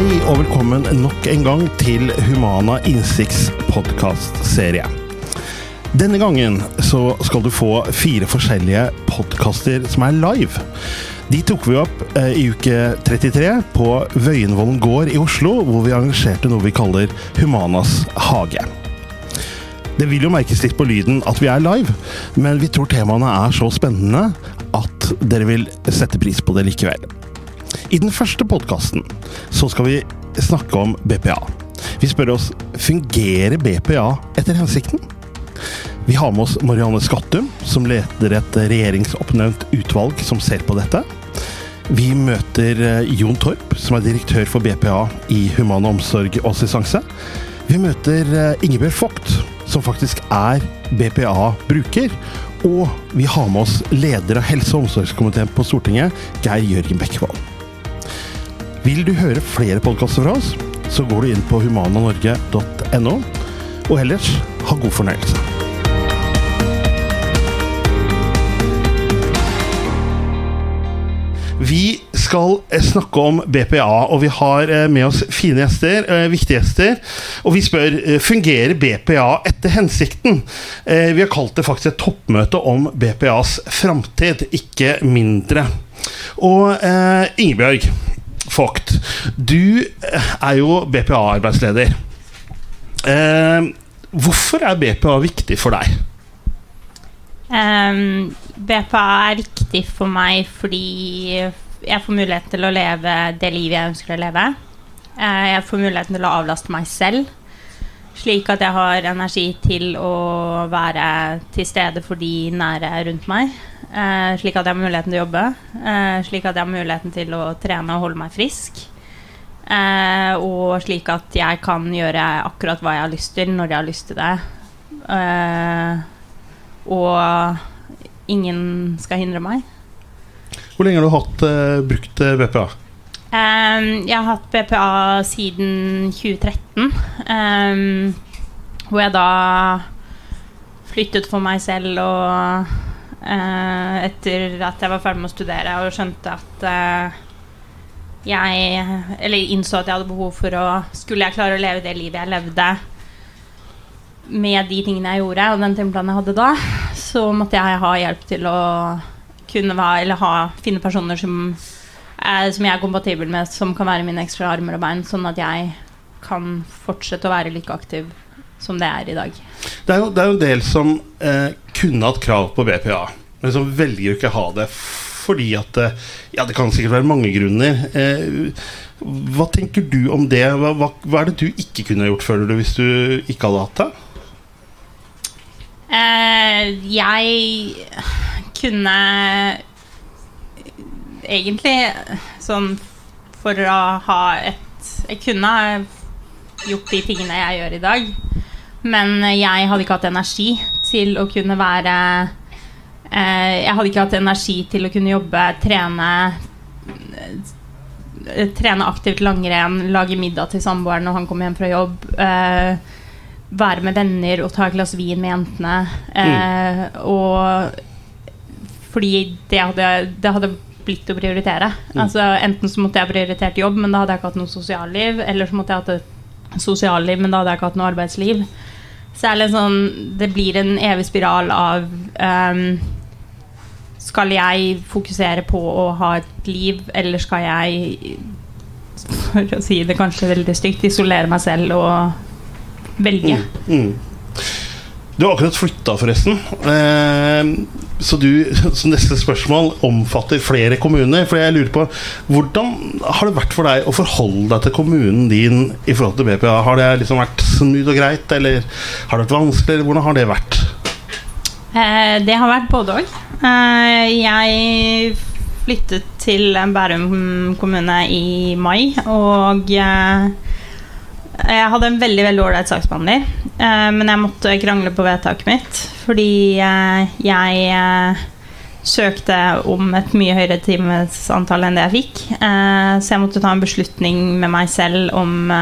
Hei og velkommen nok en gang til Humana Innsikts podkastserie. Denne gangen så skal du få fire forskjellige podkaster som er live. De tok vi opp eh, i uke 33 på Vøyenvollen gård i Oslo, hvor vi arrangerte noe vi kaller Humanas hage. Det vil jo merkes litt på lyden at vi er live, men vi tror temaene er så spennende at dere vil sette pris på det likevel. I den første podkasten skal vi snakke om BPA. Vi spør oss fungerer BPA etter hensikten. Vi har med oss Marianne Skattum, som leder et regjeringsoppnevnt utvalg som ser på dette. Vi møter eh, Jon Torp, som er direktør for BPA i Human Omsorg og assistanse. Vi møter eh, Ingebjørg Vogt, som faktisk er BPA-bruker. Og vi har med oss leder av helse- og omsorgskomiteen på Stortinget, Geir Jørgen Bekkevold. Vil du høre flere podkaster fra oss, så går du inn på humananorge.no. Og ellers, ha god fornøyelse. Vi skal eh, snakke om BPA, og vi har eh, med oss fine gjester, eh, viktige gjester. Og vi spør fungerer BPA etter hensikten. Vi har kalt det faktisk et toppmøte om BPAs framtid, ikke mindre. Og Ingebjørg, Vogt, du er jo BPA-arbeidsleder. Eh, hvorfor er BPA viktig for deg? Um, BPA er viktig for meg fordi jeg får mulighet til å leve det livet jeg ønsker å leve. Uh, jeg får muligheten til å avlaste meg selv, slik at jeg har energi til å være til stede for de nære rundt meg. Eh, slik at jeg har muligheten til å jobbe. Eh, slik at jeg har muligheten til å trene og holde meg frisk. Eh, og slik at jeg kan gjøre akkurat hva jeg har lyst til, når jeg har lyst til det. og ingen skal hindre meg. Hvor lenge har du hatt brukt BPA? Um, jeg har hatt BPA siden 2013. Um, hvor jeg da flyttet for meg selv og uh, etter at jeg var ferdig med å studere og skjønte at uh, jeg Eller innså at jeg hadde behov for å Skulle jeg klare å leve det livet jeg levde med de tingene jeg gjorde, og den timeplanen jeg hadde da, så måtte jeg ha hjelp til å kunne være, eller ha, finne personer som, er, som jeg er kompatibel med, som kan være mine ekstra armer og bein, sånn at jeg kan fortsette å være like aktiv som det er i dag. Det er jo, det er jo en del som eh, kunne hatt krav på BPA, men som velger ikke å ha det fordi at eh, Ja, det kan sikkert være mange grunner. Eh, hva tenker du om det? Hva, hva, hva, er det du ikke kunne gjort, føler du, hvis du ikke hadde hatt det? Eh, jeg kunne egentlig sånn for å ha et Jeg kunne ha gjort de tingene jeg gjør i dag. Men jeg hadde ikke hatt energi til å kunne være eh, Jeg hadde ikke hatt energi til å kunne jobbe, trene eh, Trene aktivt langrenn, lage middag til samboeren når han kommer hjem fra jobb. Eh, være med venner og ta et glass vin med jentene. Eh, mm. Og fordi det hadde, det hadde blitt å prioritere. Mm. Altså, enten så måtte jeg prioritert jobb, men da hadde jeg ikke hatt noe sosialliv. Eller så måtte jeg hatt et sosialliv, men da hadde jeg ikke hatt noe arbeidsliv. Så er det sånn Det blir en evig spiral av um, Skal jeg fokusere på å ha et liv, eller skal jeg, for å si det kanskje veldig stygt, isolere meg selv og velge? Mm, mm. Du har akkurat flytta, forresten. Eh, så, du, så neste spørsmål omfatter flere kommuner. For jeg lurer på Hvordan har det vært for deg å forholde deg til kommunen din i forhold til BPA? Har det liksom vært smooth og greit, eller har det vært vanskelig? Eller hvordan har det vært? Eh, det har vært både òg. Eh, jeg flyttet til Bærum kommune i mai, og jeg hadde en veldig veldig ålreit saksbehandler, eh, men jeg måtte krangle på vedtaket mitt fordi eh, jeg eh, søkte om et mye høyere timesantall enn det jeg fikk. Eh, så jeg måtte ta en beslutning med meg selv om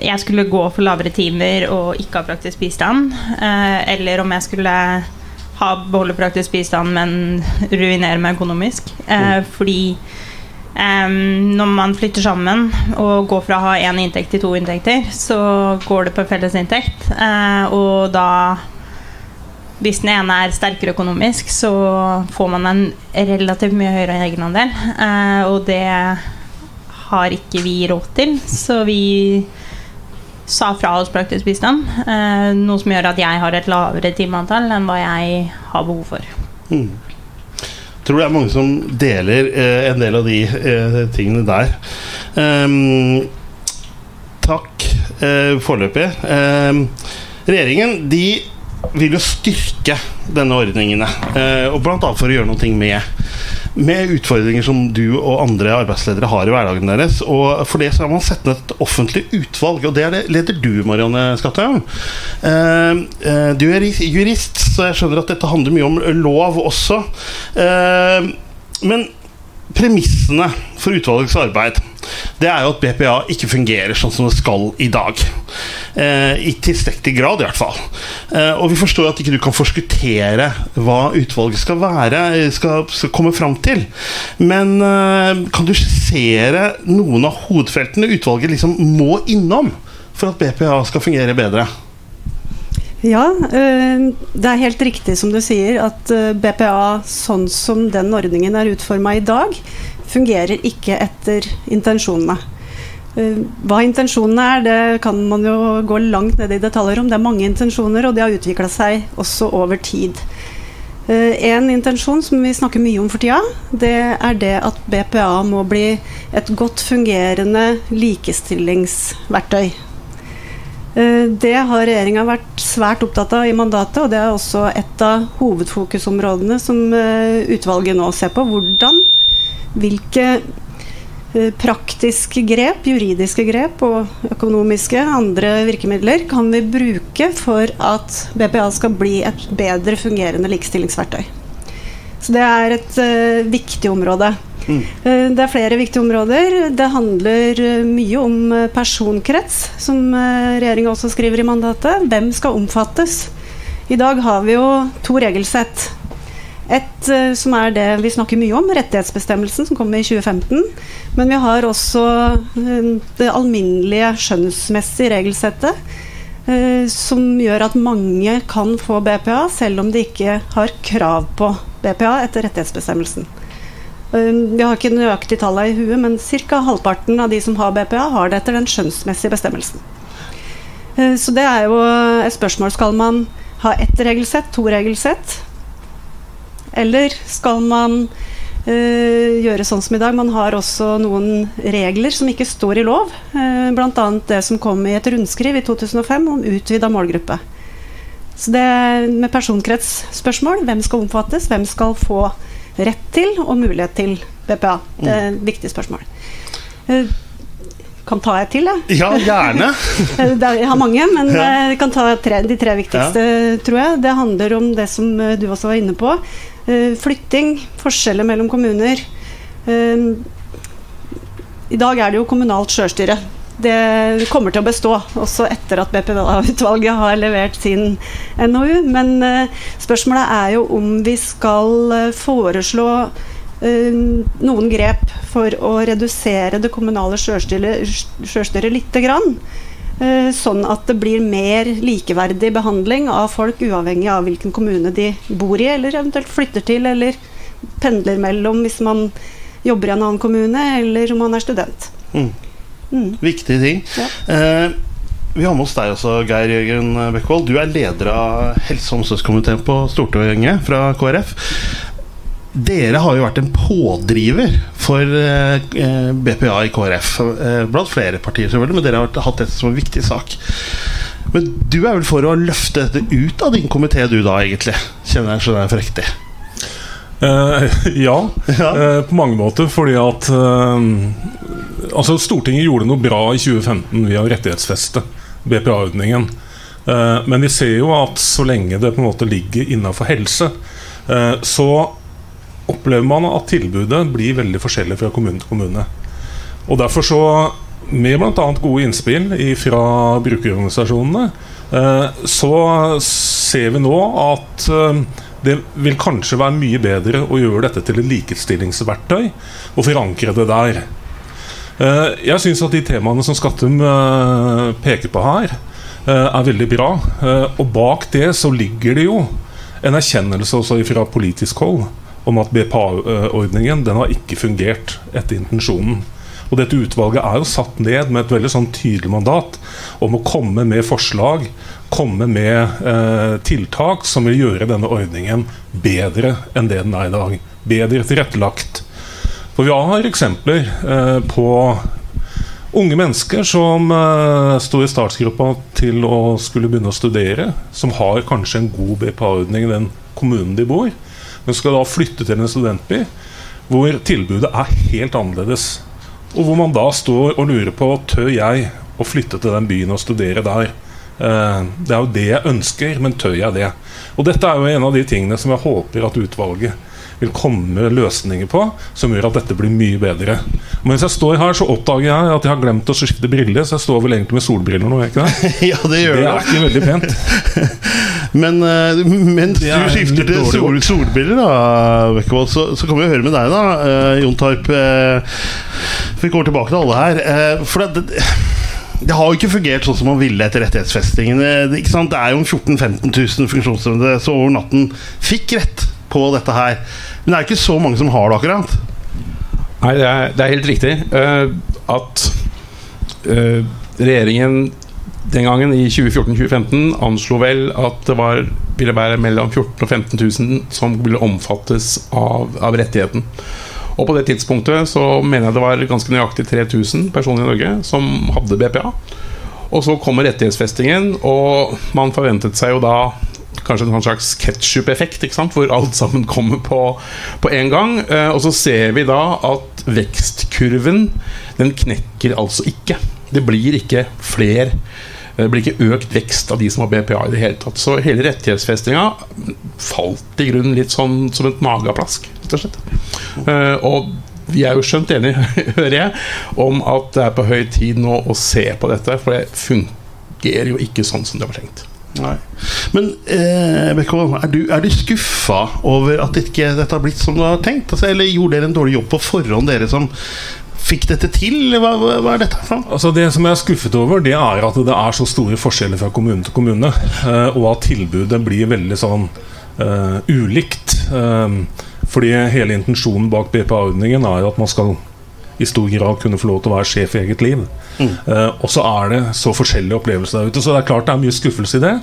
jeg skulle gå for lavere timer og ikke ha praktisk bistand, eh, eller om jeg skulle ha, beholde praktisk bistand, men ruinere meg økonomisk. Mm. Fordi Em, når man flytter sammen og går fra å ha én inntekt til to inntekter, så går det på felles inntekt. Uh, og da Hvis den ene er sterkere økonomisk, så får man en relativt mye høyere egenandel. Uh, og det har ikke vi råd til, så vi sa fra oss praktisk bistand. Uh, noe som gjør at jeg har et lavere timeantall enn hva jeg har behov for. Mm. Tror det er mange som deler eh, en del av de eh, tingene der. Um, takk eh, foreløpig. Um, regjeringen de vil jo styrke denne ordningene, eh, og annet for å gjøre noe med med utfordringer som du og andre arbeidsledere har i hverdagen deres. Og For det så har man satt ned et offentlig utvalg, og det, er leder du, Marianne Skattheim. Eh, eh, du er jurist, så jeg skjønner at dette handler mye om lov også. Eh, men premissene for utvalgets arbeid det er jo at BPA ikke fungerer sånn som det skal i dag. Eh, I tilstrekkelig grad, i hvert fall. Eh, og vi forstår at ikke du kan forskuttere hva utvalget skal være, skal, skal komme fram til. Men eh, kan du skissere noen av hovedfeltene utvalget liksom må innom for at BPA skal fungere bedre? Ja, eh, det er helt riktig som du sier at eh, BPA sånn som den ordningen er utforma i dag, fungerer ikke etter intensjonene. Eh, hva intensjonene er, det kan man jo gå langt ned i detaljer om. Det er mange intensjoner, og de har utvikla seg også over tid. En intensjon som vi snakker mye om for tida, det er det at BPA må bli et godt fungerende likestillingsverktøy. Eh, det har regjeringa vært svært opptatt av i mandatet, og det er også et av hovedfokusområdene som utvalget nå ser på. Hvordan hvilke eh, praktiske grep, juridiske grep og økonomiske andre virkemidler kan vi bruke for at BPA skal bli et bedre fungerende likestillingsverktøy. Så det er et uh, viktig område. Mm. Uh, det er flere viktige områder. Det handler uh, mye om personkrets, som uh, regjeringa også skriver i mandatet. Hvem skal omfattes? I dag har vi jo to regelsett. Et som er det vi snakker mye om, rettighetsbestemmelsen som kom i 2015. Men vi har også det alminnelige skjønnsmessige regelsettet. Uh, som gjør at mange kan få BPA, selv om de ikke har krav på BPA etter rettighetsbestemmelsen. Vi har ikke nøyaktig tallene i huet, men ca. halvparten av de som har BPA, har det etter den skjønnsmessige bestemmelsen. Så det er jo et spørsmål. Skal man ha ett regelsett, to regelsett? Eller skal man gjøre sånn som i dag? Man har også noen regler som ikke står i lov. Uh, Bl.a. det som kom i et rundskriv i 2005 om utvida målgruppe. Så det med personkretsspørsmål, hvem skal omfattes, hvem skal få rett til og mulighet til BPA? Det er et viktig spørsmål. Uh, kan ta et til, jeg. Ja, gjerne. jeg har mange, men jeg kan ta tre, de tre viktigste, ja. tror jeg. Det handler om det som du også var inne på. Eh, flytting, forskjeller mellom kommuner. Eh, I dag er det jo kommunalt sjølstyre. Det kommer til å bestå også etter at BPVA-utvalget har levert sin NOU. Men eh, spørsmålet er jo om vi skal foreslå noen grep for å redusere det kommunale sjølstyret lite grann. Eh, sånn at det blir mer likeverdig behandling av folk, uavhengig av hvilken kommune de bor i, eller eventuelt flytter til, eller pendler mellom hvis man jobber i en annen kommune, eller om man er student. Mm. Mm. Viktige ting. Ja. Eh, vi har med oss deg også, Geir Jørgen Bekkevold. Du er leder av helse- og omsorgskomiteen på Stortinget fra KrF dere har jo vært en pådriver for eh, BPA i KrF. Eh, blant flere partier, selvfølgelig, men dere har hatt dette som en viktig sak. Men du er vel for å løfte dette ut av din komité, du da, egentlig? Kjenner jeg skjønner jeg riktig? Uh, ja, ja. Uh, på mange måter. Fordi at uh, Altså, Stortinget gjorde noe bra i 2015 via å rettighetsfeste BPA-ordningen. men vi ser jo at så lenge det på en måte ligger innafor helse, så opplever man at tilbudet blir veldig forskjellig fra kommune til kommune. Og Derfor så, med bl.a. gode innspill fra brukerorganisasjonene, eh, så ser vi nå at eh, Det vil kanskje være mye bedre å gjøre dette til et likestillingsverktøy og forankre det der. Eh, jeg syns at de temaene som Skattum peker på her, er veldig bra. Og bak det så ligger det jo en erkjennelse også fra politisk hold om at BPA-ordningen den har ikke fungert etter intensjonen. Og dette utvalget er jo satt ned med et veldig sånn tydelig mandat om å komme med forslag, komme med eh, tiltak som vil gjøre denne ordningen bedre enn det den er i dag. Bedre tilrettelagt. For vi har eksempler eh, på unge mennesker som eh, står i startgruppa til å skulle begynne å studere, som har kanskje en god BPA-ordning i den kommunen de bor, men skal da flytte til en studentby hvor tilbudet er helt annerledes. Og hvor man da står og lurer på tør jeg å flytte til den byen og studere der. Eh, det er jo det jeg ønsker, men tør jeg det? Og dette er jo en av de tingene som jeg håper at utvalget vil komme løsninger på, som gjør at dette blir mye bedre. Mens jeg står her, så oppdager jeg at jeg har glemt å skifte briller, så jeg står vel egentlig med solbriller nå, ikke det? ja, det gjør det. er ikke veldig pent. Men uh, mens du skifter til sol, solbriller, da, Bekkevold, så, så kan vi høre med deg, da, uh, Jon Tarp. Uh, vi går tilbake til alle her. for det, det det har jo ikke fungert sånn som man ville etter rettighetsfestingen. Det, det er jo 14 000-15 000 funksjonshemmede som over natten fikk rett på dette her. Men det er ikke så mange som har det, akkurat. Nei, det er, det er helt riktig uh, at uh, regjeringen den gangen, i 2014-2015, anslo vel at det var, ville være mellom 14 og 15 000 som ville omfattes av, av rettigheten. Og på det tidspunktet så mener jeg det var ganske nøyaktig 3000 personer i Norge som hadde BPA. Og så kommer rettighetsfestingen, og man forventet seg jo da kanskje en slags ketsjup-effekt, hvor alt sammen kommer på, på en gang. Eh, og så ser vi da at vekstkurven, den knekker altså ikke. Det blir ikke flere det blir ikke økt vekst av de som har BPA i det hele tatt. Så hele rettighetsfestinga falt i grunnen litt sånn som et mageplask, rett og slett. Uh, og vi er jo skjønt enige, hører jeg, om at det er på høy tid nå å se på dette. For det fungerer jo ikke sånn som det var tenkt. Nei. Men eh, Bekkevold, er du, er du skuffa over at ikke dette har blitt som du har tenkt? Altså, eller gjorde dere en dårlig jobb på forhånd, dere som fikk dette til? Hva, hva, er dette for Altså Det som jeg er skuffet over, det er at det er så store forskjeller fra kommune til kommune. Eh, og at tilbudet blir veldig sånn uh, ulikt. Uh, fordi hele intensjonen bak BPA-ordningen er jo at man skal i stor grad kunne få lov til å være sjef i eget liv. Mm. Uh, og så er det så forskjellige opplevelser der ute. Så det er klart det er mye skuffelse i det.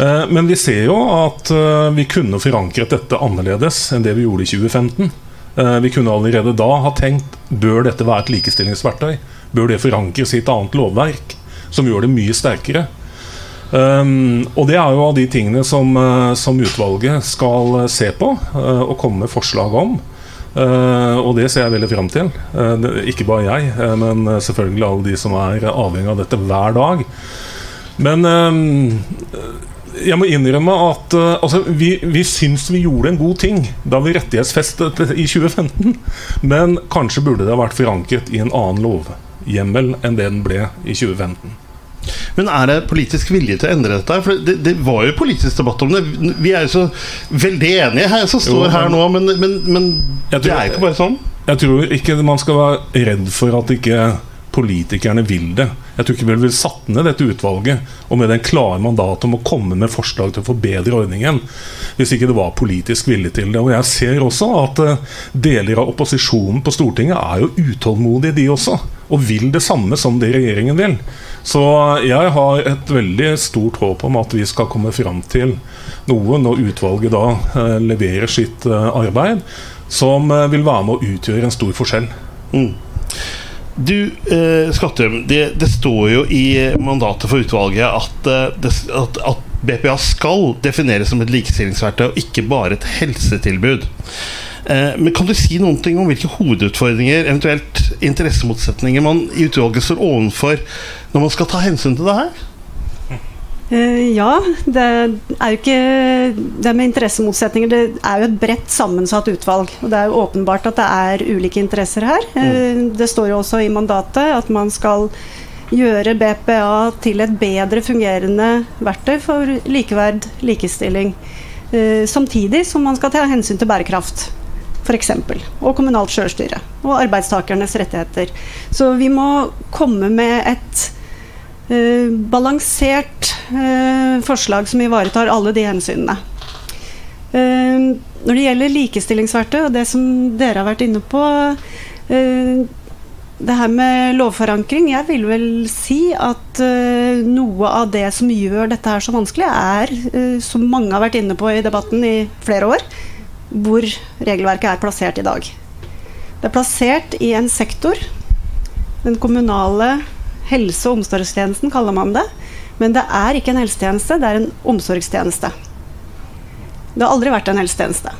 Uh, men vi ser jo at uh, vi kunne forankret dette annerledes enn det vi gjorde i 2015. vi kunne allerede da ha tenkt bør dette være et likestillingsverktøy? Bør det forankres i et annet lovverk som gjør det mye sterkere? Um, og det er jo av de tingene som, som utvalget skal se på og komme med forslag om. Uh, og det ser jeg veldig fram til. Uh, ikke bare jeg, uh, men selvfølgelig alle de som er avhengig av dette hver dag. Men jeg må innrømme at altså, vi, vi syns vi gjorde en god ting da vi rettighetsfestet i 2015. Men kanskje burde det ha vært forankret i en annen lovhjemmel enn det den ble i 2015. Men er det politisk vilje til å endre dette? For det, det var jo politisk debatt om det. Vi er jo så veldig enige her som står jo, her nå, men, men, men tror, det er jo ikke bare sånn. Jeg tror ikke man skal være redd for at ikke politikerne vil det. Jeg tror ikke vi ville satt ned dette utvalget og med den klare mandatet om å komme med forslag til å forbedre ordningen, hvis ikke det var politisk vilje til det. Og Jeg ser også at eh, deler av opposisjonen på Stortinget er jo utålmodige, de også. Og vil det samme som det regjeringen vil. Så jeg har et veldig stort håp om at vi skal komme fram til noe når utvalget da eh, leverer sitt eh, arbeid, som vil være med å utgjøre en stor forskjell. Mm. Du, eh, Skattum, det, det, står jo i mandatet for utvalget at, det, at, at BPA skal defineres som et likestillingsverktøy, og ikke bare et helsetilbud. Eh, men Kan du si noen ting om hvilke hovedutfordringer, eventuelt interessemotsetninger, man i utvalget står overfor når man skal ta hensyn til det her? Uh, ja, det er jo ikke Det med interessemotsetninger Det er jo et bredt sammensatt utvalg. Og det er jo åpenbart at det er ulike interesser her. Mm. det står jo også i mandatet at man skal gjøre BPA til et bedre fungerende verktøy for likeverd, likestilling. Eh, samtidig som man skal ta hensyn til bærekraft, f.eks. Og kommunalt sjølstyre. Og arbeidstakernes rettigheter. Så vi må komme med et eh, balansert eh, forslag som ivaretar alle de hensynene. Eh, når det gjelder likestillingsverktøy og det som dere har vært inne på eh, det her med lovforankring Jeg vil vel si at noe av det som gjør dette her så vanskelig, er, som mange har vært inne på i debatten i flere år, hvor regelverket er plassert i dag. Det er plassert i en sektor. Den kommunale helse- og omsorgstjenesten kaller man det. Men det er ikke en helsetjeneste, det er en omsorgstjeneste. Det har aldri vært en helsetjeneste.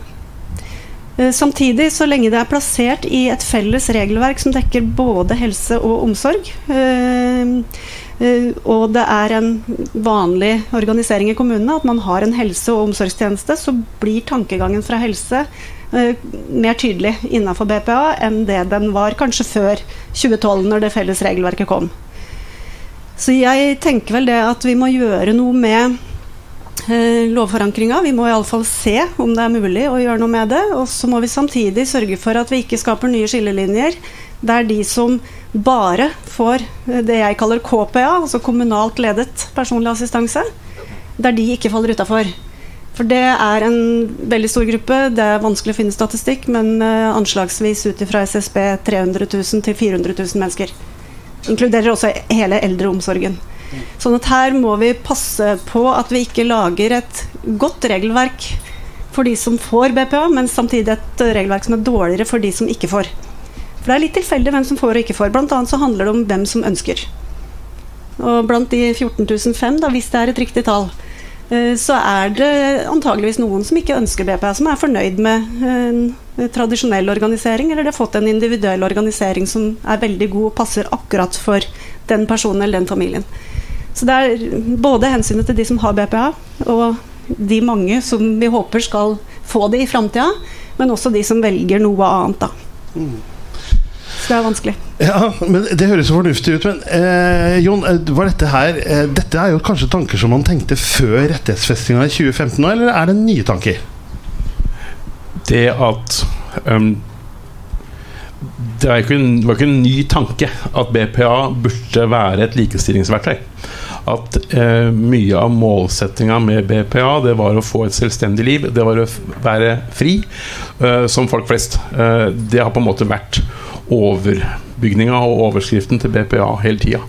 Eh, samtidig, så lenge det er plassert i et felles regelverk som dekker både helse og omsorg, øh, øh, og det er en vanlig organisering i kommunene, at man har en helse- og omsorgstjeneste, så blir tankegangen fra helse mer tydelig innenfor BPA enn det den var kanskje før 2012, når det felles regelverket kom. Så jeg tenker vel det at vi må gjøre noe med eh, lovforankringa. Vi må iallfall se om det er mulig å gjøre noe med det. Og så må vi samtidig sørge for at vi ikke skaper nye skillelinjer der de som bare får det jeg kaller KPA, altså kommunalt ledet personlig assistanse, der de ikke faller utafor. For det er en veldig stor gruppe. Det er vanskelig å finne statistikk, men uh, anslagsvis ut ifra SSB 300 000 til 400 000 mennesker. Inkluderer også hele eldreomsorgen. Sånn at her må vi passe på at vi ikke lager et godt regelverk for de som får BPA, men samtidig et regelverk som er dårligere for de som ikke får. For det er litt tilfeldig hvem som får og ikke får. Blant annet så handler det om hvem som ønsker. Og blant de 14.005, da, hvis det er et riktig tall, så er det antageligvis noen som ikke ønsker BPA, som er fornøyd med en tradisjonell organisering, eller de har fått en individuell organisering som er veldig god og passer akkurat for den personen eller den familien. Så det er både hensynet til de som har BPA, og de mange som vi håper skal få det i framtida, men også de som velger noe annet, da. Så det er vanskelig. Ja, men Det høres så fornuftig ut. Men eh, Jon, eh, var dette her eh, Dette er jo kanskje tanker som man tenkte før rettighetsfestinga i 2015 nå, eller er det nye tanker? Det at um, det var ikke, en, var ikke en ny tanke at BPA burde være et likestillingsverktøy. At eh, mye av målsettinga med BPA det var å få et selvstendig liv. Det var å være fri eh, som folk flest. Eh, det har på en måte vært overbygninga og overskriften til BPA hele tida.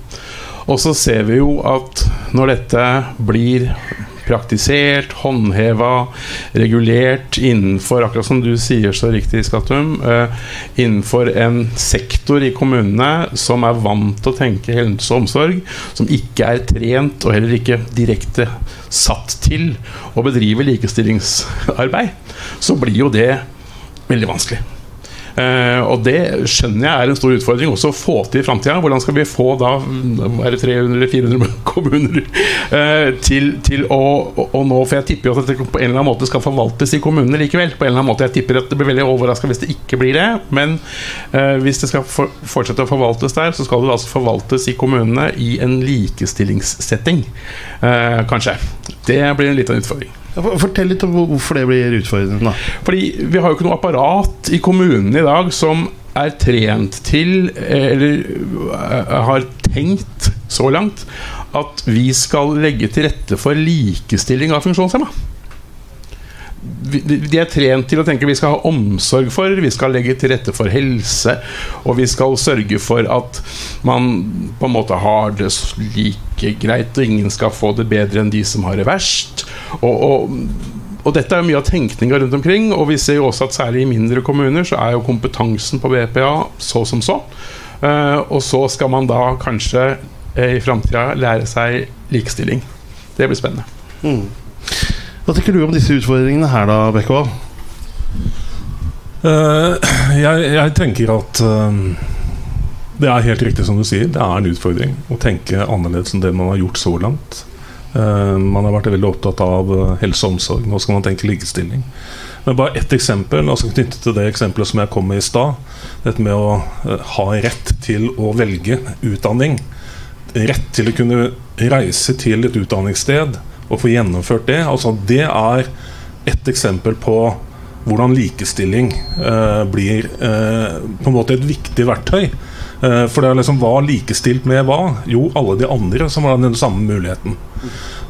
Og så ser vi jo at når dette blir praktisert, håndheva, regulert innenfor, akkurat som du sier så riktig, Skattum, uh, innenfor en sektor i kommunene som er vant til å tenke helse og omsorg, som ikke er trent og heller ikke direkte satt til å bedrive likestillingsarbeid, så blir jo det veldig vanskelig. Uh, og det skjønner jeg er en stor utfordring også å få til i framtida. Hvordan skal vi få da er det 300-400 kommuner uh, til, til å, å, nå For jeg tipper jo at dette på en eller annen måte skal forvaltes i kommunene likevel. På en eller annen måte Jeg tipper at det blir veldig overraska hvis det ikke blir det. Men uh, hvis det skal for, fortsette å forvaltes der, så skal det altså forvaltes i kommunene i en likestillingssetting. kanskje. Det blir en liten utfordring. Fortell litt om hvorfor det blir utfordrende. Da. Fordi Vi har jo ikke noe apparat i kommunen i dag som er trent til, eller eh, har tenkt så langt, at vi skal legge til rette for likestilling av funksjonshemma de er trent til å tenke vi skal ha omsorg for, vi skal legge til rette for helse, og vi skal sørge for at man på en måte har det like greit, og ingen skal få det bedre enn de som har det verst. Og, og, og dette er mye av tenkninga rundt omkring, og vi ser jo også at særlig i mindre kommuner så er jo kompetansen på BPA så som så. Uh, og så skal man da kanskje uh, i framtida lære seg likestilling. Det blir spennende. Mm. Hva tenker du om disse utfordringene her, da, Bekkevold? Uh, jeg, jeg, tenker at uh, det er helt riktig som du sier. Det er en utfordring å tenke annerledes enn det man har gjort så langt. Uh, man har vært veldig opptatt av helse og omsorg. Nå skal man tenke likestilling. Men bare ett eksempel, altså knyttet til det eksempelet som jeg kom med i stad. Dette med å ha rett til å velge utdanning. Rett til å kunne reise til et utdanningssted å få gjennomført det. Altså, det er et eksempel på hvordan likestilling eh, blir eh, på en måte et viktig verktøy. Eh, for det er liksom hva likestilt med hva? Jo, alle de andre som har den samme muligheten.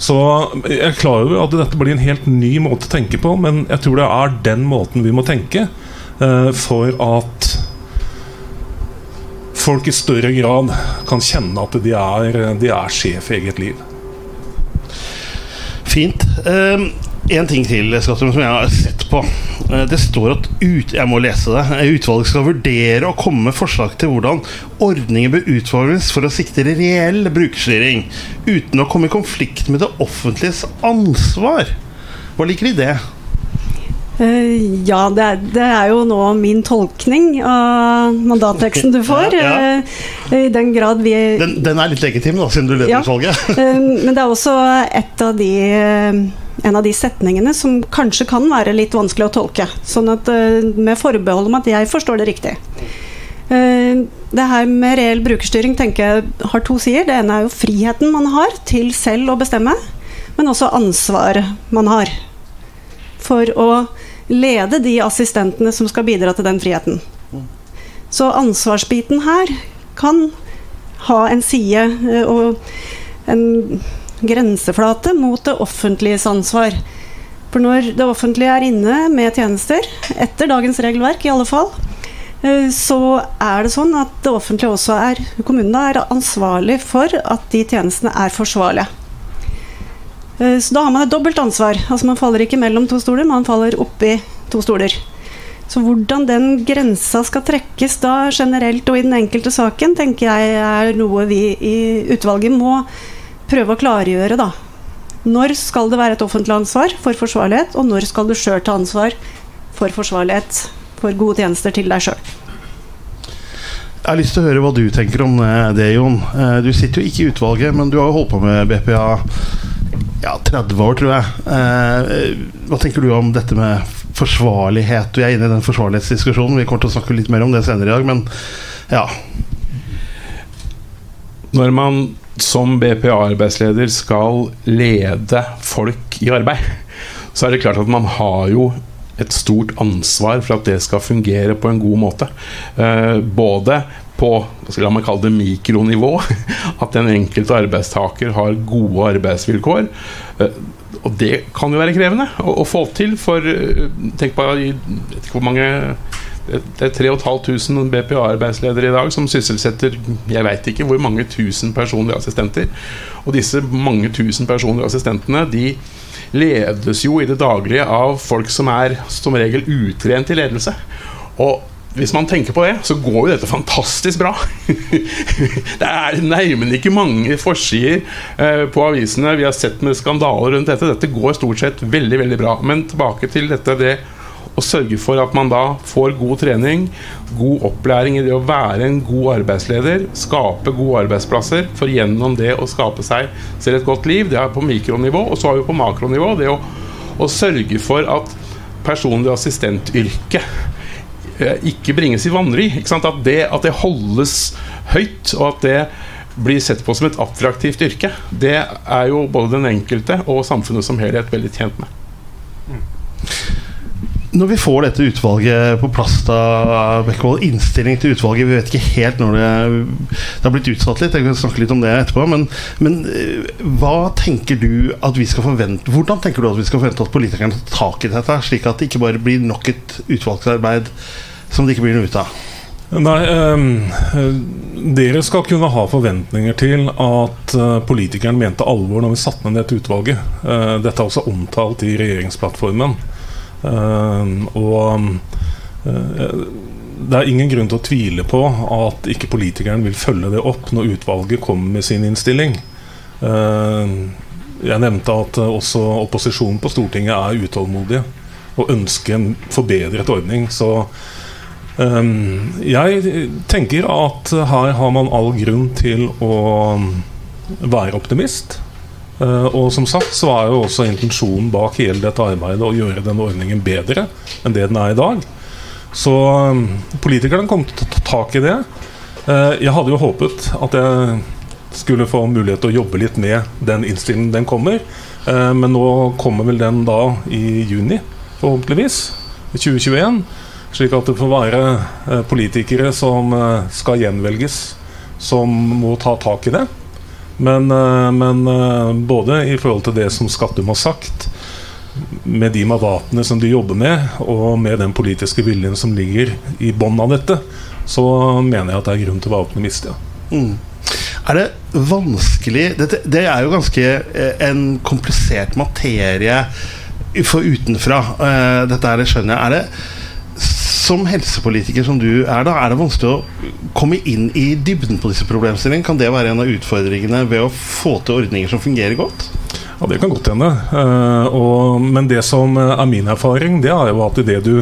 Så jeg er klar over at dette blir en helt ny måte å tenke på, men jeg tror det er den måten vi må tenke eh, for at folk i større grad kan kjenne at de er, de er sjef i eget liv. Fint. Um, en ting til Skattum, som jeg har sett på. Uh, det står at ut, Jeg må lese det. Utvalget skal vurdere og komme med forslag til hvordan ordninger bør utformes for å sikre reell brukerstyring uten å komme i konflikt med det offentliges ansvar. Hva liker de det? Uh, ja, det er, det er, jo nå min tolkning av mandatteksten du får. Ja, ja. Uh, I den grad vi den, den, er litt legitim, da, siden du leder ja. utvalget. uh, men det er også et av de, en av de setningene som kanskje kan være litt vanskelig å tolke. Sånn at med forbehold om at jeg forstår det riktig. Det her med reell brukerstyring tenker jeg har to sider. Det ene er jo friheten man har til selv å bestemme, men også ansvaret man har for å lede de assistentene som skal bidra til den friheten. Så ansvarsbiten her kan ha en side eh, og en grenseflate mot det offentliges ansvar. For når det offentlige er inne med tjenester, etter dagens regelverk i alle fall, eh, så er det sånn at det offentlige også er Kommunene er ansvarlig for at de tjenestene er forsvarlige. Eh, så da har man et dobbelt ansvar. Altså Man faller ikke mellom to stoler, man faller oppi to stoler. Så hvordan den grensa skal trekkes da generelt og i den enkelte saken, tenker jeg er noe vi i utvalget må prøve å klargjøre, da. Når skal det være et offentlig ansvar for forsvarlighet, og når skal du sjøl ta ansvar for forsvarlighet for gode tjenester til deg sjøl? Jeg har lyst til å høre hva du tenker om det, Jon. Eh, du sitter jo ikke i utvalget, men du har jo holdt på med BPA ja, 30 år, tror jeg. Eh, hva tenker du om dette med forsvarlighet? Vi er inne i den forsvarlighetsdiskusjonen. Vi kommer til å snakke litt mer om det senere i dag, men ja. Når man som BPA-arbeidsleder skal lede folk i arbeid, så er det klart at man har jo et stort ansvar for at det skal fungere på en god måte. Eh, både på la meg kalle det mikronivå. At den enkelte arbeidstaker har gode arbeidsvilkår. Eh, og det kan jo være krevende å, få til, for eh, tenk på jeg vet ikke hvor mange det er 3500 BPA-arbeidsledere i dag som sysselsetter jeg vet ikke hvor mange tusen personlige assistenter. Og disse mange tusen personlige assistentene de ledes jo i det daglige av folk som er som regel utrent i ledelse. Og hvis man tenker på det, så går jo dette fantastisk bra. det er nærmere ikke mange forsider eh, på avisene vi har sett med skandaler rundt dette. Dette går stort sett veldig veldig bra. Men tilbake til dette det å sørge for at man da får god trening, god opplæring i det å være en god arbeidsleder, skape gode arbeidsplasser, for gjennom det å skape seg selv et godt liv. Det er på mikronivå. Og så har vi på makronivå det å, å sørge for at personlig assistentyrke Eh, ikke bringes i vanry. At det, at det holdes høyt, og at det blir sett på som et attraktivt yrke, det er jo både den enkelte og samfunnet som helhet veldig tjent med. Når vi får dette utvalget på plass, da, Bekkevold, innstilling til utvalget Vi vet ikke helt når det, det har blitt utsatt litt, jeg kan snakke litt om det etterpå. Men, men, eh, hva tenker du at vi skal forvente Hvordan tenker du at vi skal forvente at politikerne tar tak i dette, slik at det ikke bare blir nok et utvalgsarbeid som det ikke blir noe ut av? Nei, eh, Dere skal kunne ha forventninger til at uh, politikeren mente alvor når vi satte ned dette utvalget. Uh, dette er også omtalt i regjeringsplattformen. Uh, og det er ingen grunn til å tvile på at ikke politikeren vil følge det opp når utvalget kommer med sin innstilling. jeg nevnte at også opposisjonen på Stortinget er utålmodige og ønsker en forbedret ordning. Så Um, jeg tenker at her har man all grunn til å være optimist. Uh, og som sagt så er jo også intensjonen bak hele dette arbeidet å gjøre denne ordningen bedre enn det den er i dag. Så um, politikerne kommer til å ta tak i det. Uh, jeg hadde jo håpet at jeg skulle få mulighet til å jobbe litt med den innstillingen den kommer. Eh, men nå kommer vel den da i juni, forhåpentligvis. 2021. Slik at det får være eh, politikere som eh, skal gjenvelges, som må ta tak i det. Men, eh, men eh, både i forhold til det som Skattum har sagt, med de mandatene som de jobber med, og med den politiske viljen som ligger i bånn av dette, så mener jeg at det er grunn til å være optimist. Ja. Mm. Er det vanskelig dette, Det er jo ganske eh, en komplisert materie for utenfra. Dette er det skjønner jeg. Er det som helsepolitiker som du er, da, er det vanskelig å komme inn i dybden på disse problemstillingene? Kan det være en av utfordringene ved å få til ordninger som fungerer godt? Ja, Det kan godt hende. Uh, men det som er min erfaring, det er jo at det du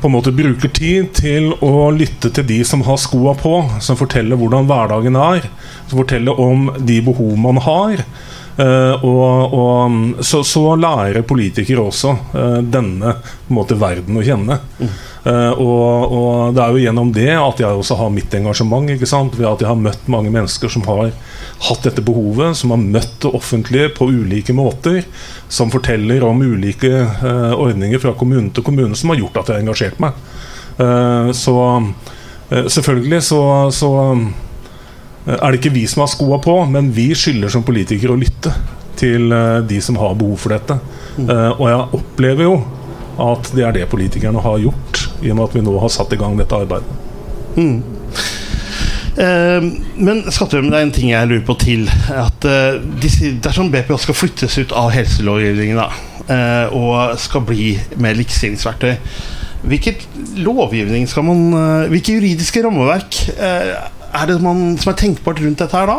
på en måte bruker tid til å lytte til de som har skoa på, som forteller hvordan hverdagen er, som forteller om de behov man har. Uh, og, og så, så, lærer politikere også denne måte, verden å kjenne. Mm. Uh, og, og, det er jo gjennom det at jeg også har mitt engasjement. Ikke sant? Ved at jeg har møtt mange mennesker som har hatt dette behovet, som har møtt det offentlige på ulike måter, som forteller om ulike ordninger fra kommune til kommune som har gjort at jeg har engasjert meg. så selvfølgelig så, så Eh, er det ikke vi som har skoa på, men vi skylder som politikere å lytte til eh, de som har behov for dette. Mm. Eh, og jeg opplever jo at det er det politikerne har gjort, i og med at vi nå har satt i gang dette arbeidet. Mm. Eh, men Skattum, det er en ting jeg lurer på til. At eh, disse, Dersom BPA skal flyttes ut av helselovgivningen uh, og skal bli mer likestillingsverktøy, hvilket lovgivning skal man Hvilke juridiske rammeverk er det man, som er tenkbart rundt dette her da?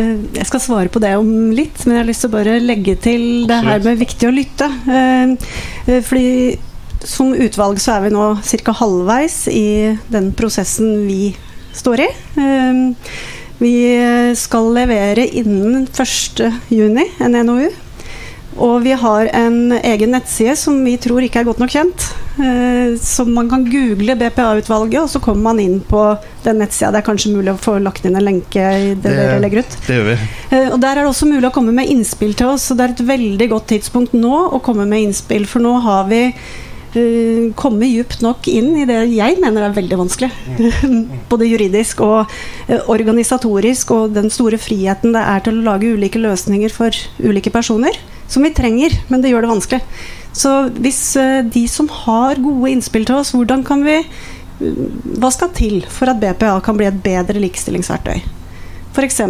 Eh, jeg skal svare på det om litt, men jeg har lyst til å bare legge til det her med viktig å lytte. Eh, eh, fordi som utvalg så er vi nå ca. halvveis i den prosessen vi står i. Vi skal levere innen 1.6 en NOU. Og vi har en egen nettside som vi tror ikke er godt nok kjent. Eh, så man kan google BPA-utvalget, og så kommer man inn på den nettsida. Det er kanskje mulig å få lagt inn en lenke i det, det dere legger ut. Det gjør vi. Eh, og Der er det også mulig å komme med innspill til oss. så Det er et veldig godt tidspunkt nå å komme med innspill, for nå har vi uh, komme djupt nok inn i det jeg mener er veldig vanskelig. Både juridisk og uh, organisatorisk, og den store friheten det er til å lage ulike løsninger for ulike personer. Som vi trenger, men det gjør det vanskelig. Så hvis uh, de som har gode innspill til oss, hvordan kan vi Hva skal til for at BPA kan bli et bedre likestillingsverktøy? F.eks.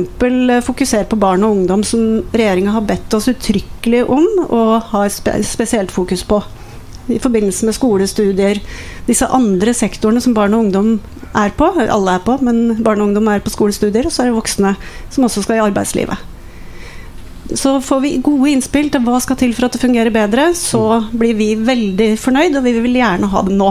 Fokusere på barn og ungdom, som regjeringa har bedt oss uttrykkelig om og har spe spesielt fokus på. I forbindelse med skolestudier, disse andre sektorene som barn og ungdom er på. Alle er på, men barn og ungdom er på skolestudier, og så er det voksne som også skal i arbeidslivet. Så får vi gode innspill til hva skal til for at det fungerer bedre, så blir vi veldig fornøyd, og vi vil gjerne ha det nå.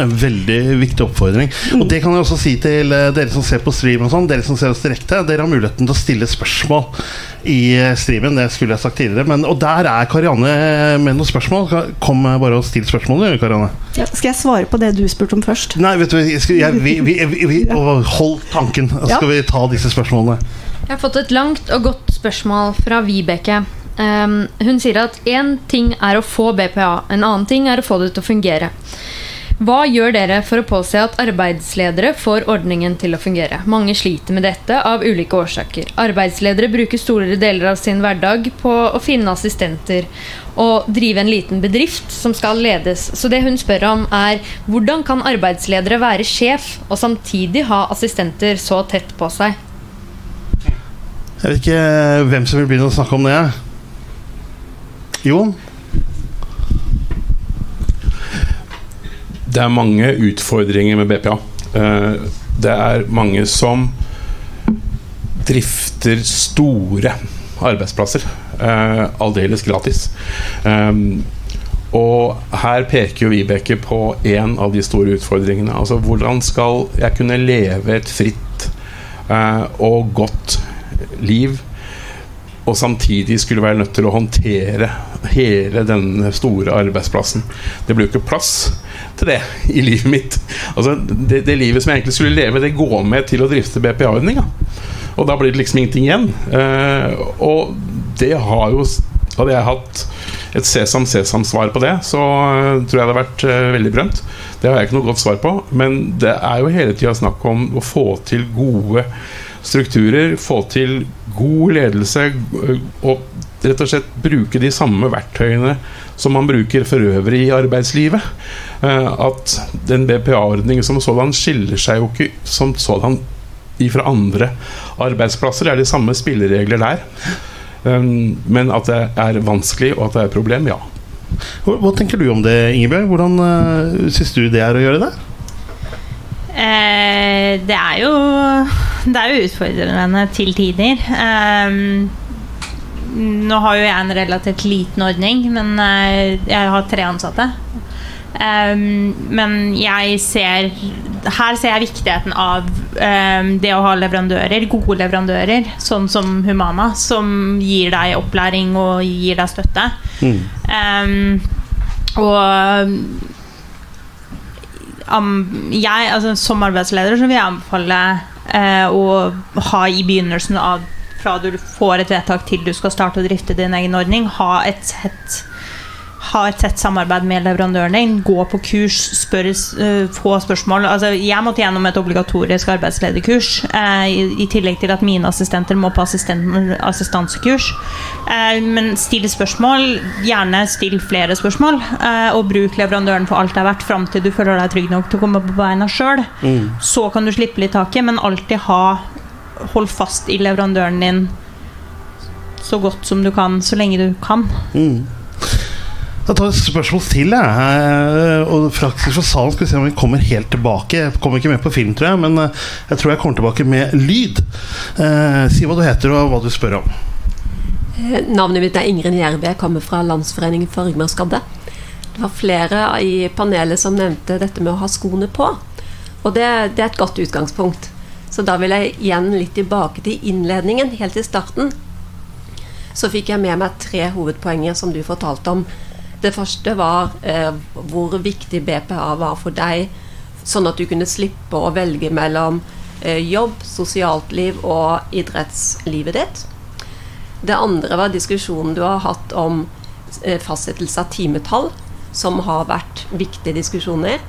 En veldig viktig oppfordring. Og det kan jeg også si til eh, dere som ser på stream og sånn, dere som ser oss direkte, dere har muligheten til å stille spørsmål i eh, streamen. Det skulle jeg sagt tidligere. Men, og der er Karianne med noen spørsmål. Kom bare og still spørsmål, Karianne. Ja, skal jeg svare på det du spurte om først? Nei, vet du, jeg, vi, vi, vi, hold tanken. Skal vi ta disse spørsmålene? Jeg har fått et langt og godt spørsmål fra Vibeke. Um, hun sier at én ting er å få BPA, en annen ting er å få det til å fungere. Hva gjør dere for å påse at arbeidsledere får ordningen til å fungere? Mange sliter med dette av ulike årsaker. Arbeidsledere bruker store deler av sin hverdag på å finne assistenter og drive en liten bedrift som skal ledes. Så det hun spør om, er hvordan kan arbeidsledere være sjef og samtidig ha assistenter så tett på seg? Jeg vet ikke hvem som vil begynne å snakke om det. Jon? Det er mange utfordringer med BPA. Eh, det er mange som drifter store arbeidsplasser. Eh, aldeles gratis. Eh, og her peker jo Vibeke på en av de store utfordringene. Altså hvordan skal jeg kunne leve et fritt og godt liv og samtidig skulle være nødt til å håndtere hele den store arbeidsplassen. Det blir jo ikke plass til det i livet mitt. Altså, det, det livet som jeg egentlig skulle leve, det går med til å drifte BPA-ordninga. Og da blir det liksom ingenting igjen. Uh, og det har jo Hadde jeg hatt et Sesam Sesam-svar på det, så uh, tror jeg det hadde vært uh, veldig brønt Det har jeg ikke noe godt svar på, men det er jo hele tida snakk om å få til gode strukturer, få til god ledelse og rett og slett bruke de samme verktøyene som man bruker for øvrig i arbeidslivet. At den BPA-ordningen som sådan skiller seg jo ikke som sådan fra andre arbeidsplasser. Det er de samme spilleregler der. Um, men at det er vanskelig og at det er et problem, ja. Hva tenker du om det, Ingebjørg? Hvordan uh, syns du det er å gjøre det? Eh, det er jo Det er jo utfordrende til tider. Eh, nå har jo jeg en relativt liten ordning, men eh, jeg har tre ansatte. Um, men jeg ser Her ser jeg viktigheten av um, det å ha leverandører, gode leverandører, sånn som Humana, som gir deg opplæring og gir deg støtte. Mm. Um, og jeg, altså, som arbeidsleder så vil jeg anbefale uh, å ha i begynnelsen av fra du får et vedtak til du skal starte å drifte din egen ordning, ha et sett ha et tett samarbeid med leverandøren din, gå på kurs, spør, uh, få spørsmål. Altså, jeg måtte gjennom et obligatorisk arbeidslederkurs, uh, i, i, tillegg til at mine assistenter må på assistansekurs. Uh, men still spørsmål, gjerne still flere spørsmål, og bruk leverandøren for alt det er verdt, fram til du føler deg trygg nok til å komme på beina sjøl. Mm. Så kan du slippe litt taket, men alltid ha Hold fast i leverandøren din så godt som du kan, så lenge du kan. Mm. Jeg tar et spørsmål til. Jeg. Eh, og fra salen skal vi se om vi kommer helt tilbake. Jeg kommer ikke med på film, tror jeg, men eh, jeg tror jeg kommer tilbake med lyd. Eh, si hva du heter og hva du spør om. Navnet mitt er Ingrid Gjerbe. Jeg kommer fra Landsforeningen for ryggmargskadde. Det var flere i panelet som nevnte dette med å ha skoene på. Og det, det er et godt utgangspunkt. Så da vil jeg igjen litt tilbake til innledningen, helt til starten. Så fikk jeg med meg tre hovedpoenger som du fortalte om det første var eh, hvor viktig BPA var for deg, sånn at du kunne slippe å velge mellom eh, jobb, sosialt liv og idrettslivet ditt. Det andre var diskusjonen du har hatt om eh, fastsettelse av timetall, som har vært viktige diskusjoner.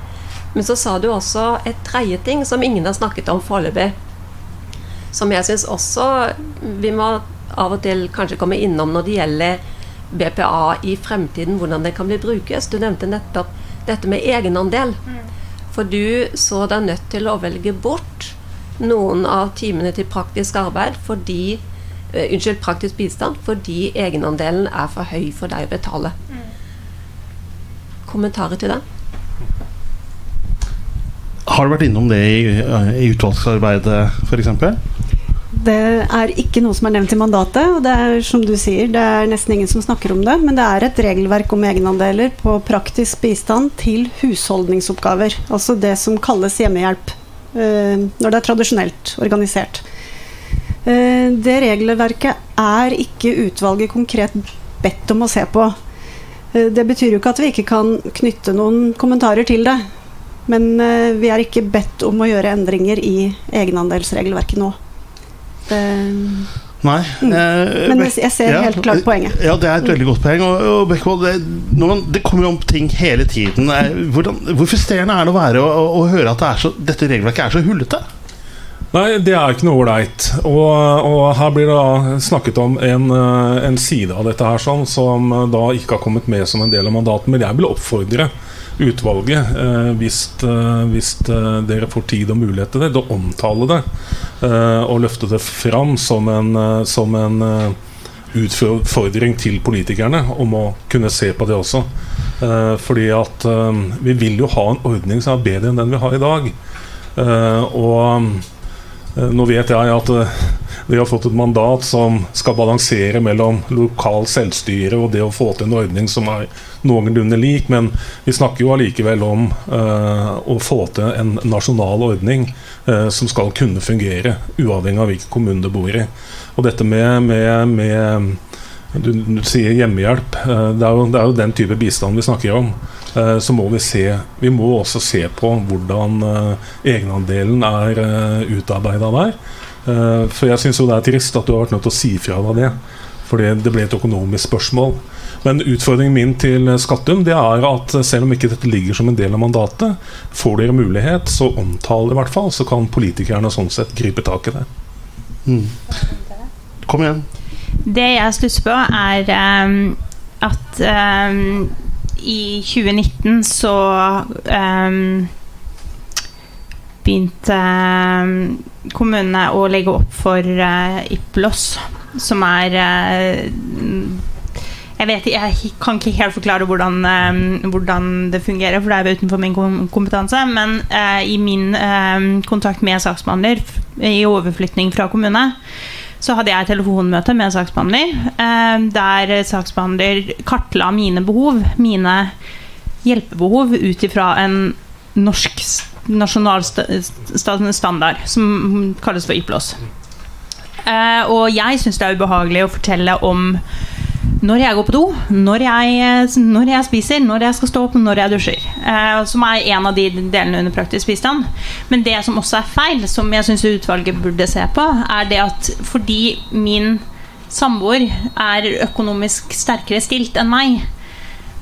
Men så sa du også et tredje ting som ingen har snakket om foreløpig. Som jeg syns også vi må av og til kanskje komme innom når det gjelder BPA i fremtiden, hvordan det kan bli brukes. Du nevnte nettopp dette med egenandel. Mm. For du så deg nødt til å velge bort noen av timene til praktisk arbeid fordi uh, Unnskyld, praktisk bistand fordi egenandelen er for høy for deg å betale. Mm. Kommentarer til det? Har du vært innom det i, i utvalgsarbeidet, f.eks.? Det er ikke noe som er nevnt i mandatet, og det er som du sier, det er nesten ingen som snakker om det. Men det er et regelverk om egenandeler på praktisk bistand til husholdningsoppgaver. Altså det som kalles hjemmehjelp eh, når det er tradisjonelt organisert. Eh, det regelverket er ikke utvalget konkret bedt om å se på. Eh, det betyr jo ikke at vi ikke kan knytte noen kommentarer til det. Men vi er ikke bedt om å gjøre endringer i egenandelsregelverket nå. Uh, Nei. Mm. Eh, Men jeg ser ja, helt klart poenget. Ja, det er et veldig godt poeng. Og, og Bekkevold, det, man, det, kommer om ting hele tiden. Eh, hvordan, hvor frustrerende er det å være å, å høre at det så, dette regelverket er så hullete? Nei, det er ikke noe ålreit. Og, og, her blir det da snakket om en, eh, en, side av dette her sånn, som da ikke har kommet med som en del av mandatet. Men jeg vil oppfordre utvalget, eh, hvis, eh, hvis eh, dere får tid og mulighet til det, til å omtale det og løfte det fram som en, som en utfordring til politikerne om å kunne se på det også. fordi at vi vil jo ha en ordning som er bedre enn den vi har i dag. og nå vet jeg at de har fått et mandat som skal balansere mellom lokal selvstyre og det å få til en ordning som er noenlunde lik, men vi snakker jo allikevel om uh, å få til en nasjonal ordning uh, som skal kunne fungere, uavhengig av hvilken kommune du bor i. Og dette med, med, med du, du, sier hjemmehjelp. Uh, det er, jo, det er, jo, den type bistand vi snakker om. Så må vi se Vi må også se på hvordan egenandelen er utarbeida der. For jeg syns jo det er trist at du har vært nødt til å si fra deg det. Fordi det ble et økonomisk spørsmål. Men utfordringen min til Skattum det er at selv om ikke dette ligger som en del av mandatet, får dere mulighet, så omtale det i hvert fall, så kan politikerne sånn sett gripe tak i det. Mm. Kom igjen. Det jeg stusser på, er um, at um, i 2019 så um, begynte kommunene å legge opp for uh, IPLOS, som er uh, jeg, vet, jeg kan ikke helt forklare hvordan, hvordan, det fungerer, for det er utenfor min kompetanse. Men i min kontakt med saksbehandler i overflytning fra kommune, så hadde jeg telefonmøte med saksbehandler, der saksbehandler kartla mine behov, mine hjelpebehov, ut ifra en norsk nasjonal standard som kalles for IPLOS. Uh, og jeg syns det er ubehagelig å fortelle om når jeg går på do, når jeg, når jeg, spiser, når jeg skal stå opp, når jeg dusjer. Uh, som er en av de delene under praktisk bistand. Men det som også er feil, som jeg syns utvalget burde se på, er det at fordi min samboer er økonomisk sterkere stilt enn meg,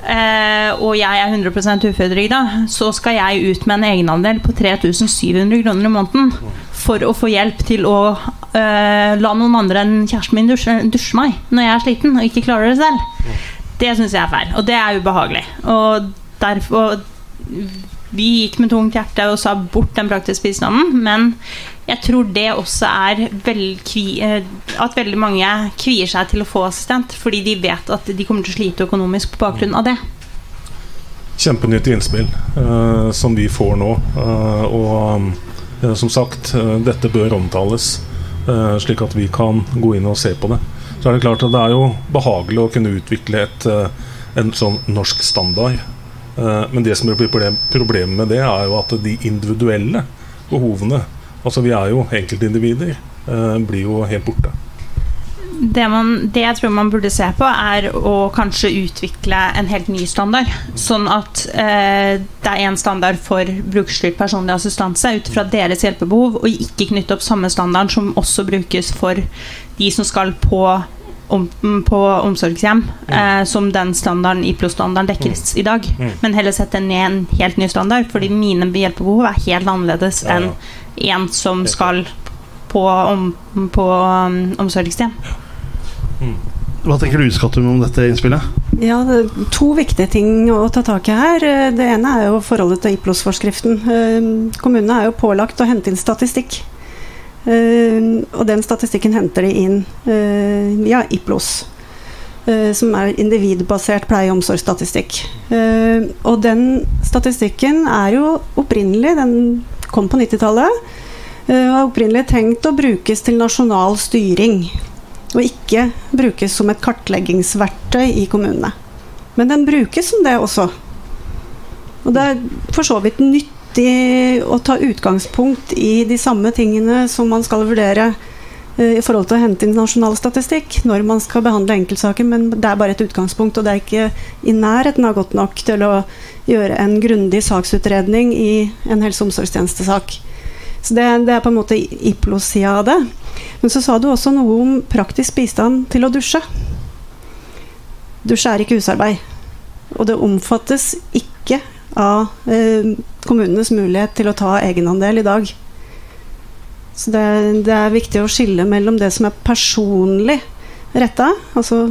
og jeg er 100% uføretrygda, så skal jeg ut med en egenandel på 3700 kroner i måneden for å få hjelp til å uh, la noen andre enn kjæresten min dusje, dusje, meg når jeg er sliten og ikke klarer det selv. Det syns jeg er feil, og det er ubehagelig. Og derfor Vi gikk med tungt hjerte og sa bort den praktiske bistanden, men jeg tror det også er vel, eh, at veldig mange kvier seg til å få assistent fordi de vet at de kommer til å slite økonomisk på bakgrunn av det. Kjempenyttig innspill uh, som vi får nå. Uh, og uh, som sagt, dette bør omtales. Slik at vi kan gå inn og se på det. Så er det klart at det er jo behagelig å kunne utvikle et, en sånn norsk standard. Men det som blir problemet med det, er jo at de individuelle behovene Altså vi er jo enkeltindivider. Blir jo helt borte det, man, det, jeg tror man burde se på, er å kanskje utvikle en helt ny standard. Sånn at eh, det er én standard for brukerstyrt personlig assistanse ut fra deres hjelpebehov, og ikke knytte opp samme standard som også brukes for de som skal på, om, på omsorgshjem, mm. eh, som den standarden IPLO-standarden dekkes mm. i dag. Mm. Men heller sette ned en helt ny standard, fordi mine hjelpebehov er helt annerledes enn en som skal på, om, på um, omsorgshjem. Hva tenker du Skattum om dette innspillet? Ja, det er To viktige ting å ta tak i her. Det ene er jo forholdet til IPLOS-forskriften. Eh, kommunene er jo pålagt å hente inn statistikk. Eh, og den statistikken henter de inn eh, via IPLOS. Som er individbasert pleie- og omsorgsstatistikk. Og den statistikken er jo opprinnelig Den kom på 90-tallet. Og er opprinnelig tenkt å brukes til nasjonal styring og ikke brukes som et kartleggingsverktøy i kommunene. Men den brukes som det også. Og det er for så vidt nyttig å ta utgangspunkt i de samme tingene som man skal vurdere eh, i forhold til å hente inn nasjonal statistikk når man skal behandle enkeltsaker, men det er bare et utgangspunkt, og det er ikke i nærheten av godt nok til å gjøre en grundig saksutredning i en helse- og omsorgstjenestesak. Så det, det, er på en måte IPLO-sida av det. Men så sa du også noe om praktisk bistand til å dusje. Dusje er ikke husarbeid. Og det omfattes ikke av eh, kommunenes mulighet til å ta egenandel i dag. Så det, det, er viktig å skille mellom det som er personlig retta, altså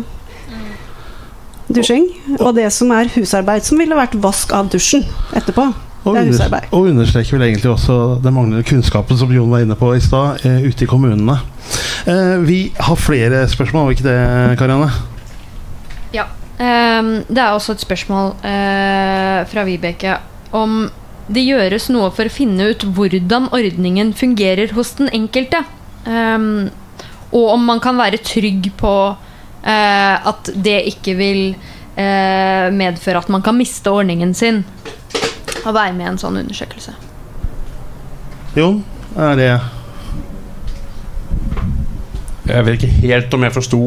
dusjing, og det som er husarbeid, som ville vært vask av dusjen etterpå. Og, under, og understreker vel egentlig også den manglende kunnskapen som Jon var inne på i stad, eh, ute i kommunene. Eh, vi har flere spørsmål, har vi ikke det, Karianne? Ja. Um, det er også et spørsmål uh, fra Vibeke om det gjøres noe for å finne ut hvordan ordningen fungerer hos den enkelte. Um, Og om man kan være trygg på eh, at det ikke vil eh, medføre at man kan miste ordningen sin å være med i en sånn undersøkelse. Jon, er det Jeg vet ikke helt om jeg forsto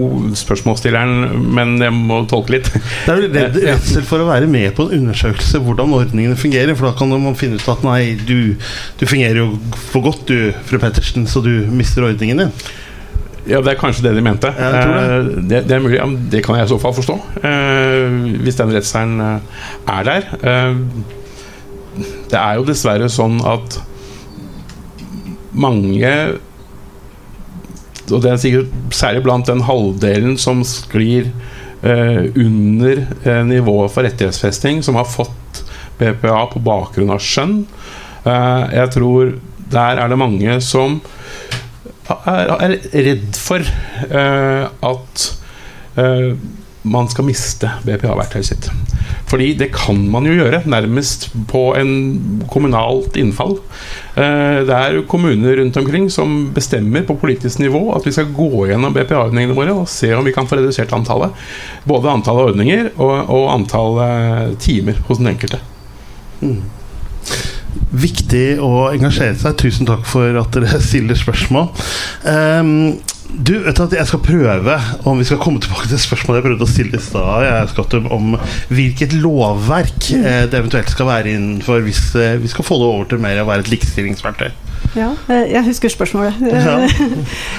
spørsmålsstilleren, men jeg må tolke litt. Det er vel redd, redsel for å være med på en undersøkelse hvordan ordningene fungerer. For da kan man finne ut at nei, du, du fungerer jo for godt du, fru Pettersen, så du mister ordningen din. Ja, Det er kanskje det de mente. Det. Eh, det, det er mulig, ja, det kan jeg i så fall forstå. eh, hvis den redselen eh, er der. Eh, det er jo dessverre sånn at mange Og det er sikkert særlig blant den halvdelen som sklir eh, under nivået for rettighetsfesting, som har fått BPA på bakgrunn av skjønn. Eh, jeg tror der er det mange som er, redd for eh, at eh, man skal miste BPA-verktøyet sitt. Fordi det kan man jo gjøre, nærmest på en kommunalt innfall. Eh, det er kommuner rundt omkring som bestemmer på politisk nivå at vi skal gå gjennom BPA-ordningene våre og se om vi kan få redusert antallet. Både antallet ordninger og, og antall timer hos den enkelte. Viktig å engasjere seg. Tusen takk for at dere stiller spørsmål. Um, du, vet at Jeg skal prøve om vi skal komme tilbake til spørsmålet jeg prøvde å stille i stad. Om hvilket lovverk eh, det eventuelt skal være innenfor hvis eh, vi skal få det over til mer å være et likestillingsverktøy. Ja, eh, jeg husker spørsmålet. Ja.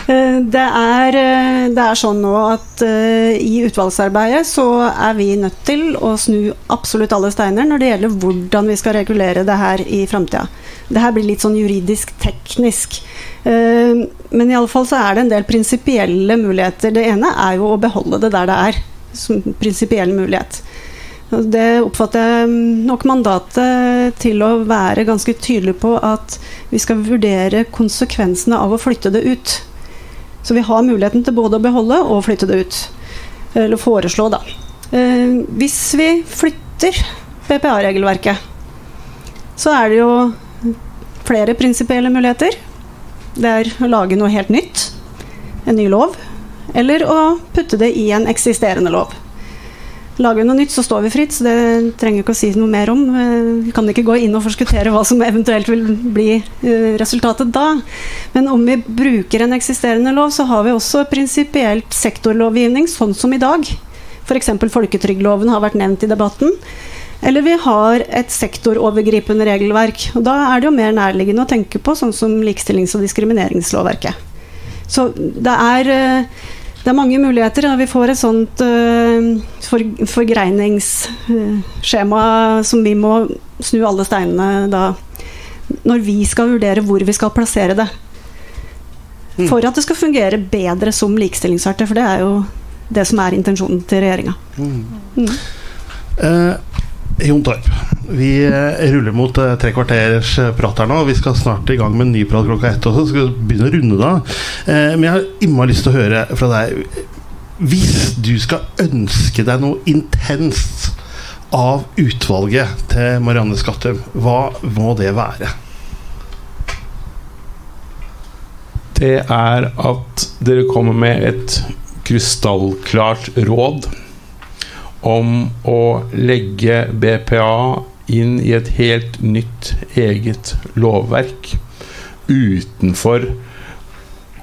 Eh, Det er, eh, det er sånn nå at i utvalgsarbeidet så er vi nødt til å snu absolutt alle steiner når det gjelder hvordan vi skal regulere det her i framtida. Det her blir litt sånn juridisk teknisk. Men i alle fall så er det en del prinsipielle muligheter. Det ene er jo å beholde det der det er, som prinsipiell mulighet. Det oppfatter jeg nok mandatet til å være ganske tydelig på at vi skal vurdere konsekvensene av å flytte det ut. Så vi har muligheten til både å beholde og flytte det ut. Eller foreslå, da. Eh, hvis vi flytter BPA-regelverket, så er det jo flere prinsipielle muligheter. Det er å lage noe helt nytt, en ny lov, eller å putte det i en eksisterende lov. Lager vi noe nytt, så står vi fritt, så det trenger vi ikke å si noe mer om. Eh, Vi kan ikke gå inn og forskuttere hva som eventuelt vil bli eh, resultatet da. Men om vi bruker en eksisterende lov, så har vi også prinsipielt sektorlovgivning, sånn som i dag. F.eks. folketrygdloven har vært nevnt i debatten. Eller vi har et sektorovergripende regelverk. Og da er det jo mer nærliggende å tenke på sånn som likestillings- og diskrimineringslovverket. Så det er, eh, det er mange muligheter. og Vi får et sånt uh, for, forgreiningsskjema som vi må snu alle steinene da når vi skal vurdere hvor vi skal plassere det. For at det skal fungere bedre som likestillingsverktøy, for det er jo det som er intensjonen til regjeringa. Eh, Jon Torp, vi eh, ruller mot eh, tre kvarters eh, prat her nå. Vi skal snart i gang med en ny prat klokka ett også. Skal begynne å runde da. Men jeg har innmari lyst til å høre fra deg. Hvis du skal ønske deg noe intenst av utvalget til Marianne Skattum, hva må det være? Det er at dere kommer med et krystallklart råd om å legge BPA inn i et helt nytt eget lovverk utenfor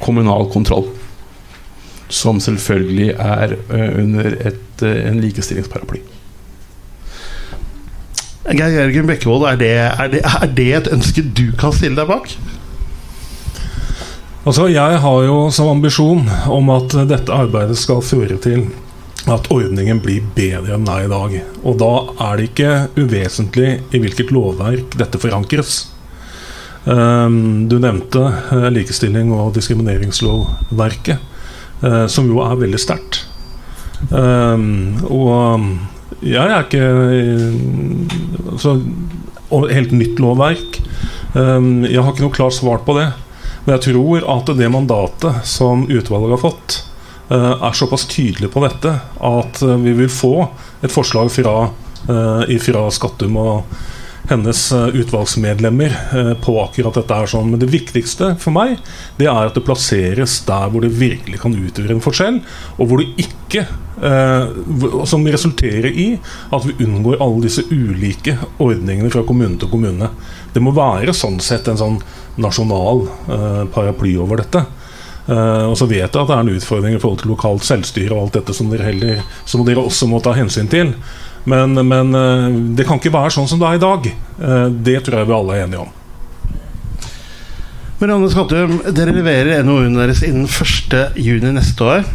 kommunal kontroll. Som selvfølgelig er under et, en likestillingsparaply. Geir Jørgen Bekkevold, er det, er, det, er det et ønske du kan stille deg bak? Altså, Jeg har jo som ambisjon om at dette arbeidet skal føre til at ordningen blir bedre enn den er i dag. Og da er det ikke uvesentlig i hvilket lovverk dette forankres. Um, du nevnte eh, likestilling- og diskrimineringslovverket, eh, som jo er veldig sterkt. Um, og jeg er ikke eh, altså, Helt nytt lovverk. Um, jeg har ikke noe klart svar på det. Men jeg tror at det mandatet som utvalget har fått, er såpass tydelig på dette at eh, vi vil få et forslag fra, uh, fra Skattum og hennes eh, utvalgsmedlemmer eh, på akkurat dette. her sånn. Men det viktigste for meg det er at det plasseres der hvor det virkelig kan utgjøre en forskjell, og hvor det ikke eh, Som resulterer i at vi unngår alle disse ulike ordningene fra kommune til kommune. Det må være sånn sett en sånn nasjonal eh, paraply over dette. Uh, og så vet jeg at det er en utfordring i forhold til lokalt selvstyre og alt dette som dere, heller, som dere også må ta hensyn til. Men, men uh, det kan ikke være sånn som det er i dag. Uh, det tror jeg vi alle er enige om. Marianne Skattum, dere leverer NOU-en deres innen 1.6 neste år.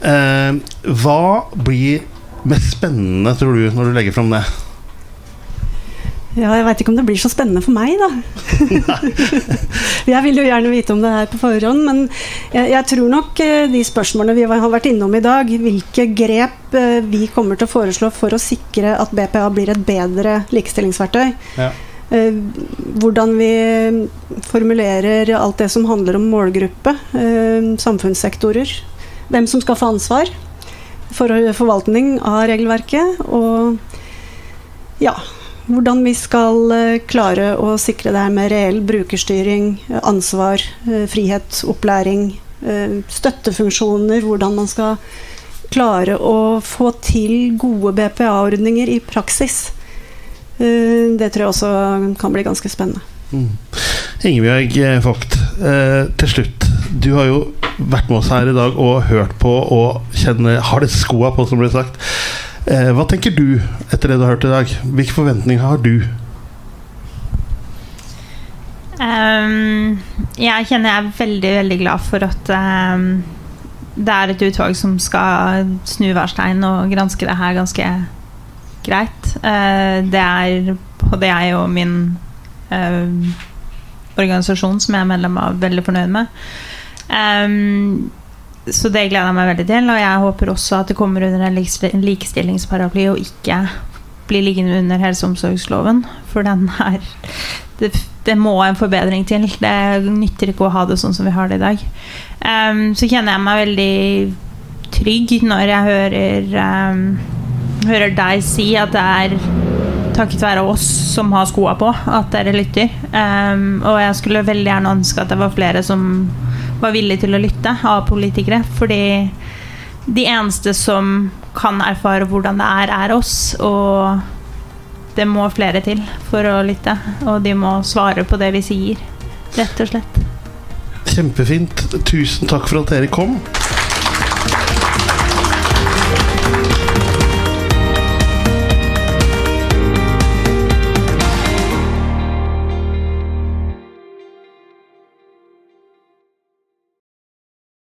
hva blir mest spennende, tror du, når du legger fram det? Ja, jeg veit ikke om det blir så spennende for meg, da. jeg vil jo gjerne vite om det her på forhånd, men jeg, jeg, tror nok eh, de spørsmålene vi har vært innom i dag, hvilke grep eh, vi kommer til å foreslå for å sikre at BPA blir et bedre likestillingsverktøy. Ja. Eh, hvordan vi formulerer alt det som handler om målgruppe, samfunnssektorer. Hvem som skal få ansvar for forvaltning av regelverket. Og ja, hvordan vi skal eh, klare å sikre det her med reell brukerstyring, ansvar, eh, frihet, opplæring, eh, støttefunksjoner. Hvordan man skal klare å få til gode BPA-ordninger i praksis. Det tror jeg også kan bli ganske spennende. Mm. Ingebjørg Vogt, eh, til slutt. Du har jo vært med oss her i dag og hørt på og kjenner Har det skoa på, som ble sagt. Eh, hva tenker du etter det du har hørt i dag? Hvilke forventninger har du? Um, jeg kjenner jeg er veldig, veldig glad for at um, det er et utvalg som skal snu hver stein og granske det her ganske greit. Uh, det er både jeg og min uh, organisasjon, som jeg er medlem av, veldig fornøyd med. Um, så det gleder jeg meg veldig til. Og jeg håper også at det kommer under en likestillingsparaply og ikke blir liggende under helse- og omsorgsloven. For den er det, det, må en forbedring til. Det nytter ikke å ha det sånn som vi har det i dag. Um, så kjenner jeg meg veldig trygg når jeg hører, um, hører deg si at det er takket være oss som har skoa på, at dere lytter. Um, og jeg skulle veldig gjerne ønske at det var flere som var villige til å lytte av politikere. Fordi de eneste som kan erfare hvordan det er, er oss. Og det må flere til for å lytte. Og de må svare på det vi sier, rett og slett. Kjempefint. Tusen takk for at dere kom.